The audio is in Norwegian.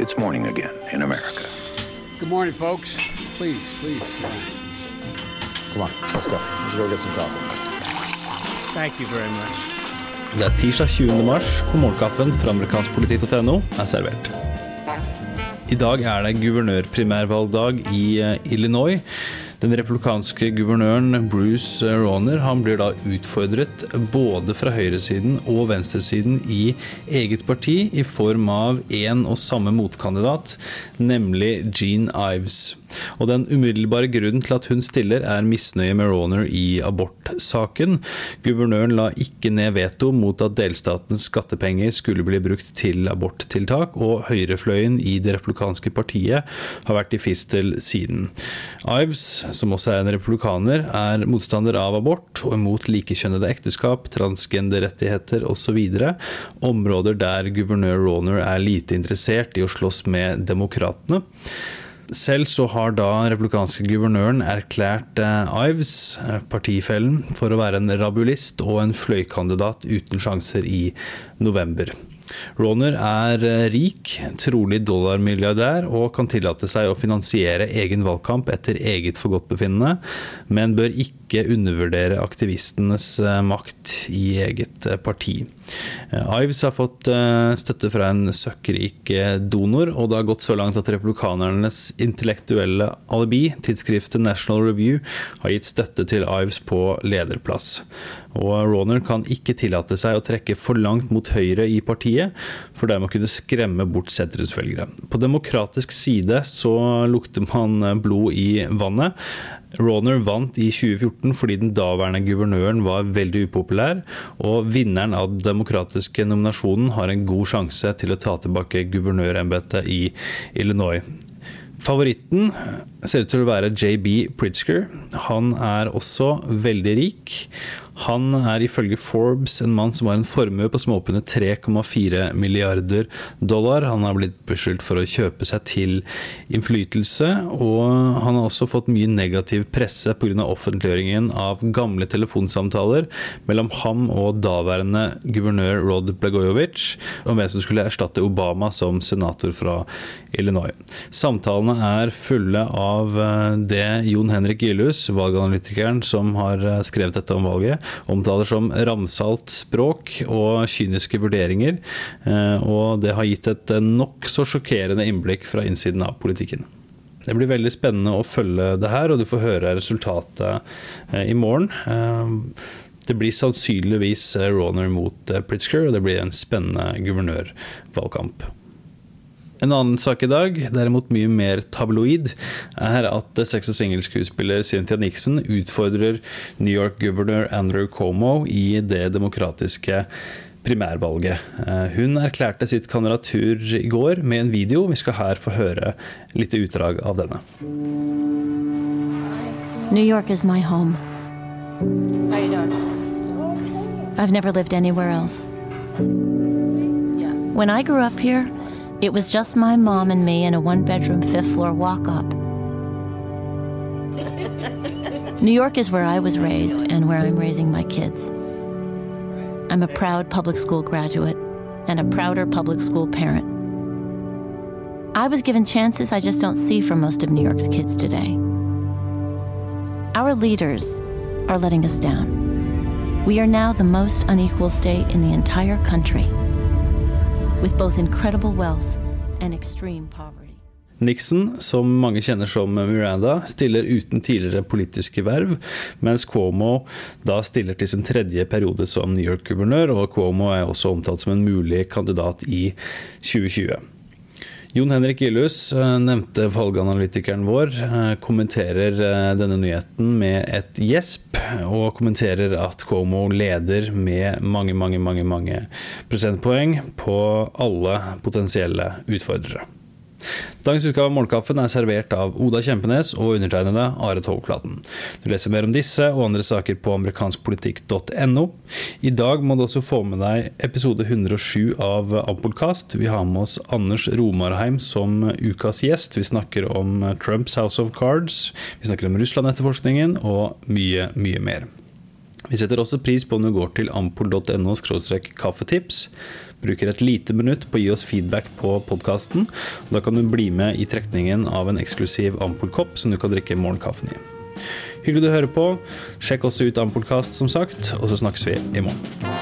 It's morning again in America. Good morning, folks. Please, please. Come on, let's go. Let's go get some coffee. Thank you very much. Det er tirsdag 20. mars, og morgenkaffen fra amerikanskpoliti.no er servert. I dag er det guvernørprimærvalgdag i eh, Illinois. Den republikanske guvernøren Bruce Rauner han blir da utfordret både fra høyresiden og venstresiden i eget parti i form av én og samme motkandidat, nemlig Gene Ives. Og Den umiddelbare grunnen til at hun stiller, er misnøye med Rauner i abortsaken. Guvernøren la ikke ned veto mot at delstatens skattepenger skulle bli brukt til aborttiltak, og høyrefløyen i det republikanske partiet har vært i fistel siden. Ives, som også er en republikaner, er motstander av abort og imot likekjønnede ekteskap, transgenderrettigheter osv. Områder der guvernør Rauner er lite interessert i å slåss med demokratene. Selv så har da republikanske guvernøren erklært eh, Ives, eh, partifellen, for å være en rabulist og en fløykandidat uten sjanser i november. Rauner er eh, rik, trolig dollarmilliardær, og kan tillate seg å finansiere egen valgkamp etter eget forgodtbefinnende, men bør ikke undervurdere aktivistenes eh, makt i eget eh, parti. Ives har fått støtte fra en søkkrik donor, og det har gått så langt at republikanernes intellektuelle alibi, tidsskriftet National Review, har gitt støtte til Ives på lederplass. Og Rauner kan ikke tillate seg å trekke for langt mot høyre i partiet, for dermed å kunne skremme bort sentrumsvelgere. På demokratisk side så lukter man blod i vannet. Roner vant i 2014 fordi den daværende guvernøren var veldig upopulær, og vinneren av den demokratiske nominasjonen har en god sjanse til å ta tilbake guvernørembetet i Illinois. Favoritten ser ut til å være JB Pritzker. Han er også veldig rik. Han er ifølge Forbes en mann som har en formue på småpundet 3,4 milliarder dollar. Han har blitt beskyldt for å kjøpe seg til innflytelse, og han har også fått mye negativ presse pga. offentliggjøringen av gamle telefonsamtaler mellom ham og daværende guvernør Rod Blagojevich om hvem som skulle erstatte Obama som senator fra Illinois. Samtalene er fulle av eh, det Jon Henrik Gilhus, valganalytikeren som har eh, skrevet dette om valget, omtaler som ramsalt språk og kyniske vurderinger. Eh, og det har gitt et nokså sjokkerende innblikk fra innsiden av politikken. Det blir veldig spennende å følge det her, og du får høre resultatet eh, i morgen. Eh, det blir sannsynligvis Roner mot Pritzker, og det blir en spennende guvernørvalgkamp. En annen sak i dag, derimot mye mer tabloid, er at sex- og singelskuespiller Cynthia Nixon utfordrer New York-guvernør Andrew Como i det demokratiske primærvalget. Eh, hun erklærte sitt kandidatur i går med en video. Vi skal her få høre litt utdrag av denne. New York is my home. How you doing? I've never lived anywhere else. When I grew up here, it was just my mom and me in a one bedroom, fifth floor walk up. New York is where I was raised and where I'm raising my kids. I'm a proud public school graduate and a prouder public school parent. I was given chances I just don't see from most of New York's kids today. Our leaders are letting us down. We are now the most unequal state in the entire country with both incredible wealth and extreme poverty. Nixon, som mange kjenner som Miranda, stiller uten tidligere politiske verv, mens Cuomo da stiller til sin tredje periode som New York-guvernør, og Cuomo er også omtalt som en mulig kandidat i 2020. Jon Henrik Gillhus, eh, nevnte valganalytikeren vår, eh, kommenterer eh, denne nyheten med et gjesp, og kommenterer at Cuomo leder med mange, mange, mange, mange prosentpoeng på alle potensielle utfordrere. Dagens utgave av Målkaffen er servert av Oda Kjempenes og undertegnede Are Tovklaten. Du leser mer om disse og andre saker på amerikanskpolitikk.no. I dag må du også få med deg episode 107 av Ampolkast. Vi har med oss Anders Romarheim som ukas gjest. Vi snakker om Trumps House of Cards, vi snakker om Russland-etterforskningen og mye, mye mer. Vi setter også pris på om du går til ampol.no kaffetips, bruker et lite minutt på å gi oss feedback på podkasten. Da kan du bli med i trekningen av en eksklusiv Ampol-kopp som du kan drikke morgenkaffen i. Hyggelig du hører på. Sjekk også ut Ampolkast, som sagt, og så snakkes vi i morgen.